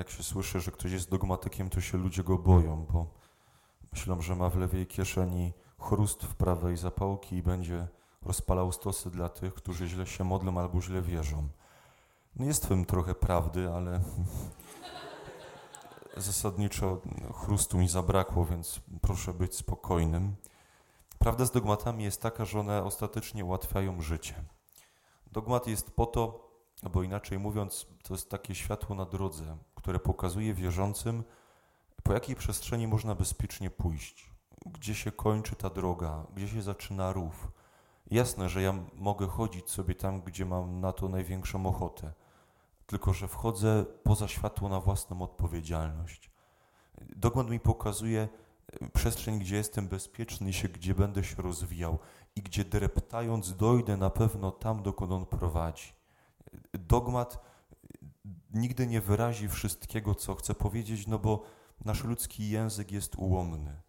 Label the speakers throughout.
Speaker 1: jak się słyszy, że ktoś jest dogmatykiem, to się ludzie go boją, bo myślą, że ma w lewej kieszeni chrust w prawej zapałki i będzie rozpalał stosy dla tych, którzy źle się modlą albo źle wierzą. No jest w tym trochę prawdy, ale zasadniczo chrustu mi zabrakło, więc proszę być spokojnym. Prawda z dogmatami jest taka, że one ostatecznie ułatwiają życie. Dogmat jest po to, albo inaczej mówiąc, to jest takie światło na drodze, które pokazuje wierzącym, po jakiej przestrzeni można bezpiecznie pójść, gdzie się kończy ta droga, gdzie się zaczyna rów. Jasne, że ja mogę chodzić sobie tam, gdzie mam na to największą ochotę, tylko że wchodzę poza światło na własną odpowiedzialność. Dogmat mi pokazuje e, przestrzeń, gdzie jestem bezpieczny się, gdzie będę się rozwijał i gdzie dreptając dojdę na pewno tam, dokąd on prowadzi. Dogmat nigdy nie wyrazi wszystkiego, co chcę powiedzieć, no bo nasz ludzki język jest ułomny.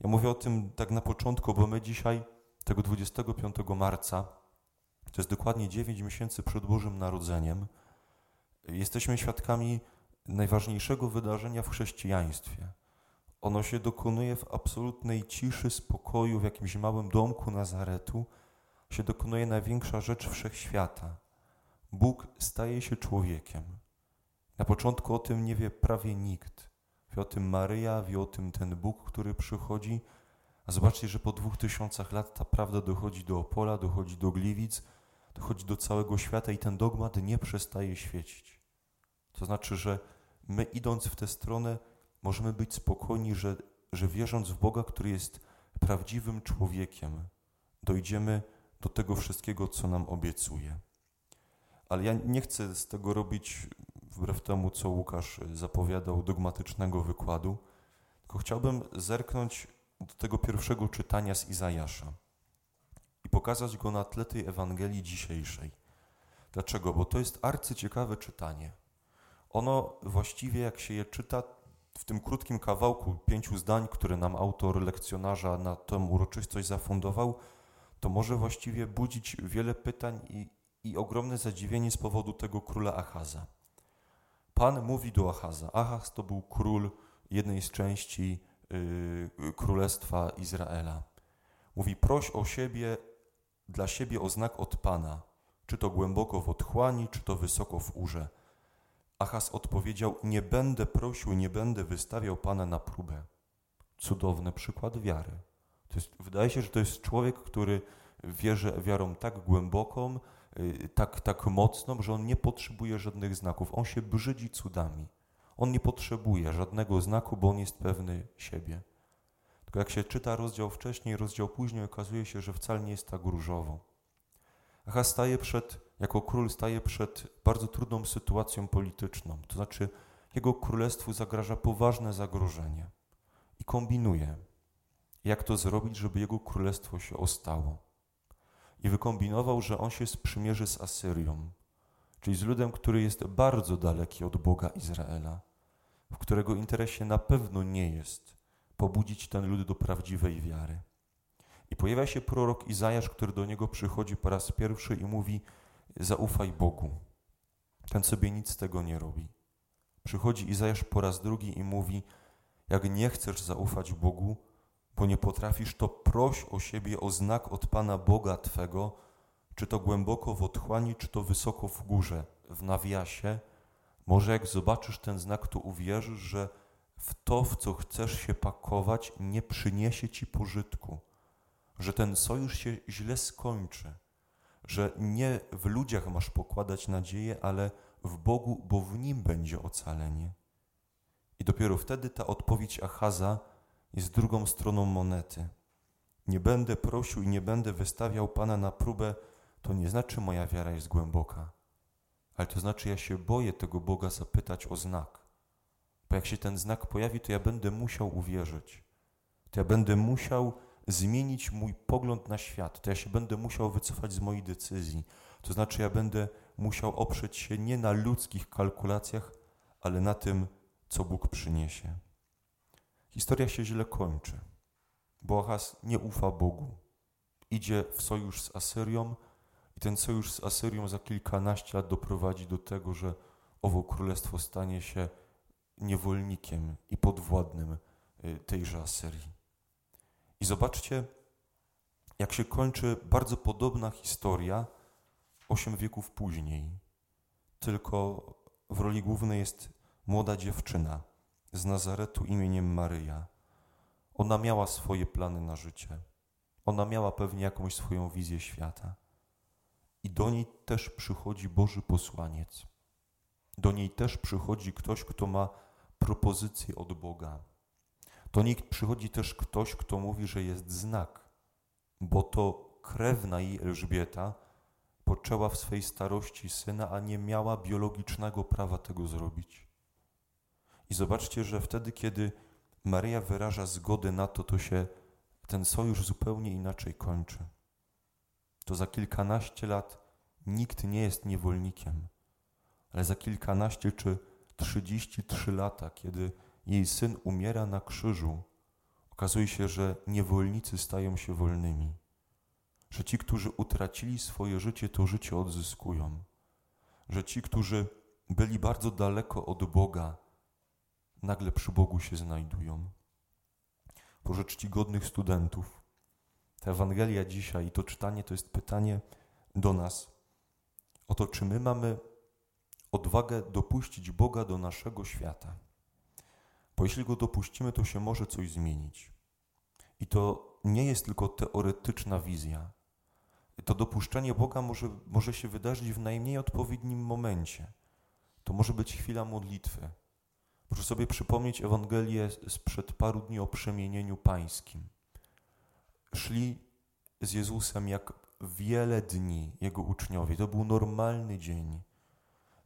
Speaker 1: Ja mówię o tym tak na początku, bo my dzisiaj, tego 25 marca, to jest dokładnie 9 miesięcy przed Bożym Narodzeniem, jesteśmy świadkami najważniejszego wydarzenia w chrześcijaństwie. Ono się dokonuje w absolutnej ciszy, spokoju, w jakimś małym domku Nazaretu. Się dokonuje największa rzecz wszechświata. Bóg staje się człowiekiem. Na początku o tym nie wie prawie nikt. Wie o tym Maryja, wie o tym ten Bóg, który przychodzi. A zobaczcie, że po dwóch tysiącach lat ta prawda dochodzi do Opola, dochodzi do Gliwic, dochodzi do całego świata i ten dogmat nie przestaje świecić. To znaczy, że my idąc w tę stronę możemy być spokojni, że, że wierząc w Boga, który jest prawdziwym człowiekiem, dojdziemy do tego wszystkiego, co nam obiecuje. Ale ja nie chcę z tego robić, wbrew temu, co Łukasz zapowiadał, dogmatycznego wykładu, tylko chciałbym zerknąć do tego pierwszego czytania z Izajasza i pokazać go na tle tej Ewangelii dzisiejszej. Dlaczego? Bo to jest arcyciekawe czytanie. Ono właściwie, jak się je czyta, w tym krótkim kawałku pięciu zdań, które nam autor lekcjonarza na tę uroczystość zafundował, to może właściwie budzić wiele pytań i, i ogromne zadziwienie z powodu tego króla Achaza. Pan mówi do Achaza. Achaz to był król jednej z części yy, królestwa Izraela. Mówi: proś o siebie, dla siebie o znak od Pana, czy to głęboko w otchłani, czy to wysoko w urze. Achaz odpowiedział: Nie będę prosił, nie będę wystawiał Pana na próbę. Cudowny przykład wiary. Jest, wydaje się, że to jest człowiek, który wierzy wiarą tak głęboką, tak, tak mocną, że on nie potrzebuje żadnych znaków. On się brzydzi cudami. On nie potrzebuje żadnego znaku, bo on jest pewny siebie. Tylko jak się czyta rozdział wcześniej, rozdział później, okazuje się, że wcale nie jest tak różowo. Achaz staje przed jako król staje przed bardzo trudną sytuacją polityczną. To znaczy, jego królestwu zagraża poważne zagrożenie i kombinuje, jak to zrobić, żeby jego królestwo się ostało. I wykombinował, że on się sprzymierzy z Asyrią, czyli z ludem, który jest bardzo daleki od Boga Izraela, w którego interesie na pewno nie jest pobudzić ten lud do prawdziwej wiary. I pojawia się prorok Izajasz, który do niego przychodzi po raz pierwszy i mówi: zaufaj Bogu. Ten sobie nic z tego nie robi. Przychodzi Izajasz po raz drugi i mówi, jak nie chcesz zaufać Bogu, bo nie potrafisz, to proś o siebie o znak od Pana Boga Twego, czy to głęboko w otchłani, czy to wysoko w górze, w nawiasie. Może jak zobaczysz ten znak, to uwierzysz, że w to, w co chcesz się pakować, nie przyniesie Ci pożytku, że ten sojusz się źle skończy że nie w ludziach masz pokładać nadzieję, ale w Bogu, bo w Nim będzie ocalenie. I dopiero wtedy ta odpowiedź Achaza jest drugą stroną monety. Nie będę prosił i nie będę wystawiał Pana na próbę, to nie znaczy moja wiara jest głęboka, ale to znaczy ja się boję tego Boga zapytać o znak. Bo jak się ten znak pojawi, to ja będę musiał uwierzyć. To ja będę musiał zmienić mój pogląd na świat, to ja się będę musiał wycofać z mojej decyzji. To znaczy, ja będę musiał oprzeć się nie na ludzkich kalkulacjach, ale na tym, co Bóg przyniesie. Historia się źle kończy, bo Achaz nie ufa Bogu. Idzie w sojusz z Asyrią i ten sojusz z Asyrią za kilkanaście lat doprowadzi do tego, że owo królestwo stanie się niewolnikiem i podwładnym y, tejże Asyrii. I zobaczcie, jak się kończy bardzo podobna historia osiem wieków później. Tylko w roli głównej jest młoda dziewczyna z Nazaretu imieniem Maryja. Ona miała swoje plany na życie. Ona miała pewnie jakąś swoją wizję świata. I do niej też przychodzi Boży posłaniec. Do niej też przychodzi ktoś, kto ma propozycję od Boga. Do niej przychodzi też ktoś, kto mówi, że jest znak, bo to krewna jej Elżbieta poczęła w swej starości syna, a nie miała biologicznego prawa tego zrobić. I zobaczcie, że wtedy, kiedy Maryja wyraża zgodę na to, to się ten sojusz zupełnie inaczej kończy. To za kilkanaście lat nikt nie jest niewolnikiem, ale za kilkanaście czy trzydzieści trzy lata, kiedy jej syn umiera na krzyżu, okazuje się, że niewolnicy stają się wolnymi, że ci, którzy utracili swoje życie, to życie odzyskują, że ci, którzy byli bardzo daleko od Boga, nagle przy Bogu się znajdują. Proszę czcigodnych studentów, ta Ewangelia dzisiaj i to czytanie to jest pytanie do nas o to, czy my mamy odwagę dopuścić Boga do naszego świata. Bo jeśli go dopuścimy, to się może coś zmienić. I to nie jest tylko teoretyczna wizja. To dopuszczenie Boga może, może się wydarzyć w najmniej odpowiednim momencie. To może być chwila modlitwy. Proszę sobie przypomnieć Ewangelię sprzed paru dni o przemienieniu pańskim. Szli z Jezusem jak wiele dni jego uczniowie. To był normalny dzień.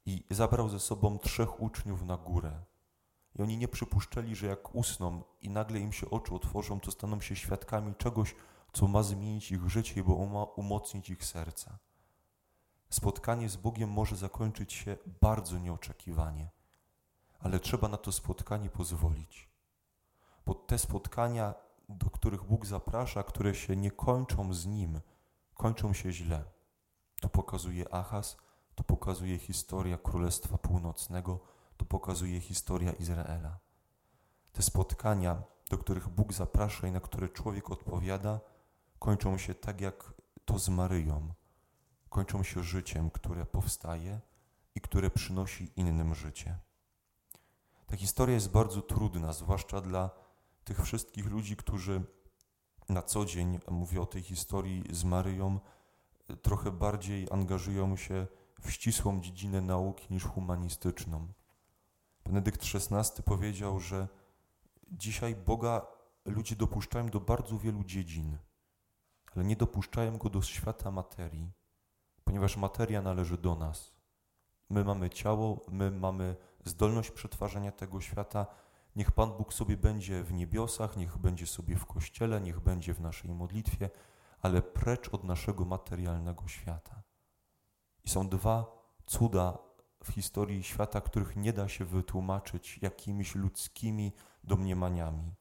Speaker 1: I zabrał ze sobą trzech uczniów na górę. I oni nie przypuszczali, że jak usną i nagle im się oczy otworzą, to staną się świadkami czegoś, co ma zmienić ich życie, bo ma umocnić ich serca. Spotkanie z Bogiem może zakończyć się bardzo nieoczekiwanie ale trzeba na to spotkanie pozwolić. Bo te spotkania, do których Bóg zaprasza, które się nie kończą z Nim, kończą się źle. To pokazuje Achaz, to pokazuje historia Królestwa Północnego, to pokazuje historia Izraela. Te spotkania, do których Bóg zaprasza i na które człowiek odpowiada, kończą się tak jak to z Maryją. Kończą się życiem, które powstaje i które przynosi innym życie. Ta historia jest bardzo trudna, zwłaszcza dla tych wszystkich ludzi, którzy na co dzień, mówię o tej historii z Maryją, trochę bardziej angażują się w ścisłą dziedzinę nauki niż humanistyczną. Benedykt XVI powiedział, że dzisiaj Boga ludzie dopuszczają do bardzo wielu dziedzin, ale nie dopuszczają go do świata materii, ponieważ materia należy do nas. My mamy ciało, my mamy zdolność przetwarzania tego świata. Niech Pan Bóg sobie będzie w niebiosach, niech będzie sobie w kościele, niech będzie w naszej modlitwie, ale precz od naszego materialnego świata. I są dwa cuda w historii świata, których nie da się wytłumaczyć jakimiś ludzkimi domniemaniami.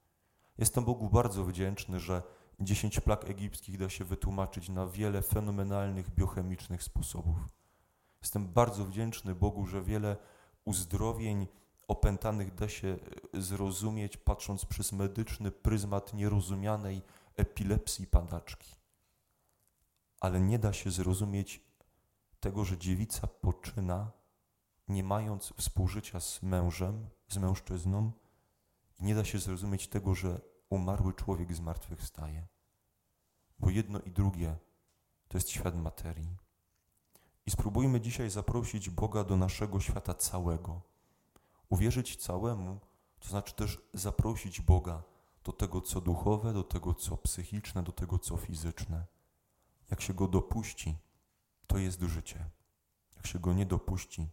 Speaker 1: Jestem Bogu bardzo wdzięczny, że dziesięć plag egipskich da się wytłumaczyć na wiele fenomenalnych biochemicznych sposobów. Jestem bardzo wdzięczny Bogu, że wiele uzdrowień opętanych da się e, zrozumieć, patrząc przez medyczny pryzmat nierozumianej epilepsji padaczki. Ale nie da się zrozumieć tego, że dziewica poczyna, nie mając współżycia z mężem, z mężczyzną, i nie da się zrozumieć tego, że umarły człowiek zmartwychwstaje. Bo jedno i drugie to jest świat materii. I spróbujmy dzisiaj zaprosić Boga do naszego świata całego. Uwierzyć całemu, to znaczy też zaprosić Boga do tego, co duchowe, do tego, co psychiczne, do tego, co fizyczne. Jak się go dopuści, to jest życie. Jak się go nie dopuści,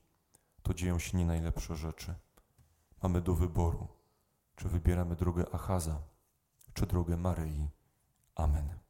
Speaker 1: to dzieją się nie najlepsze rzeczy. Mamy do wyboru, czy wybieramy drogę Achaza, czy drogę Maryi. Amen.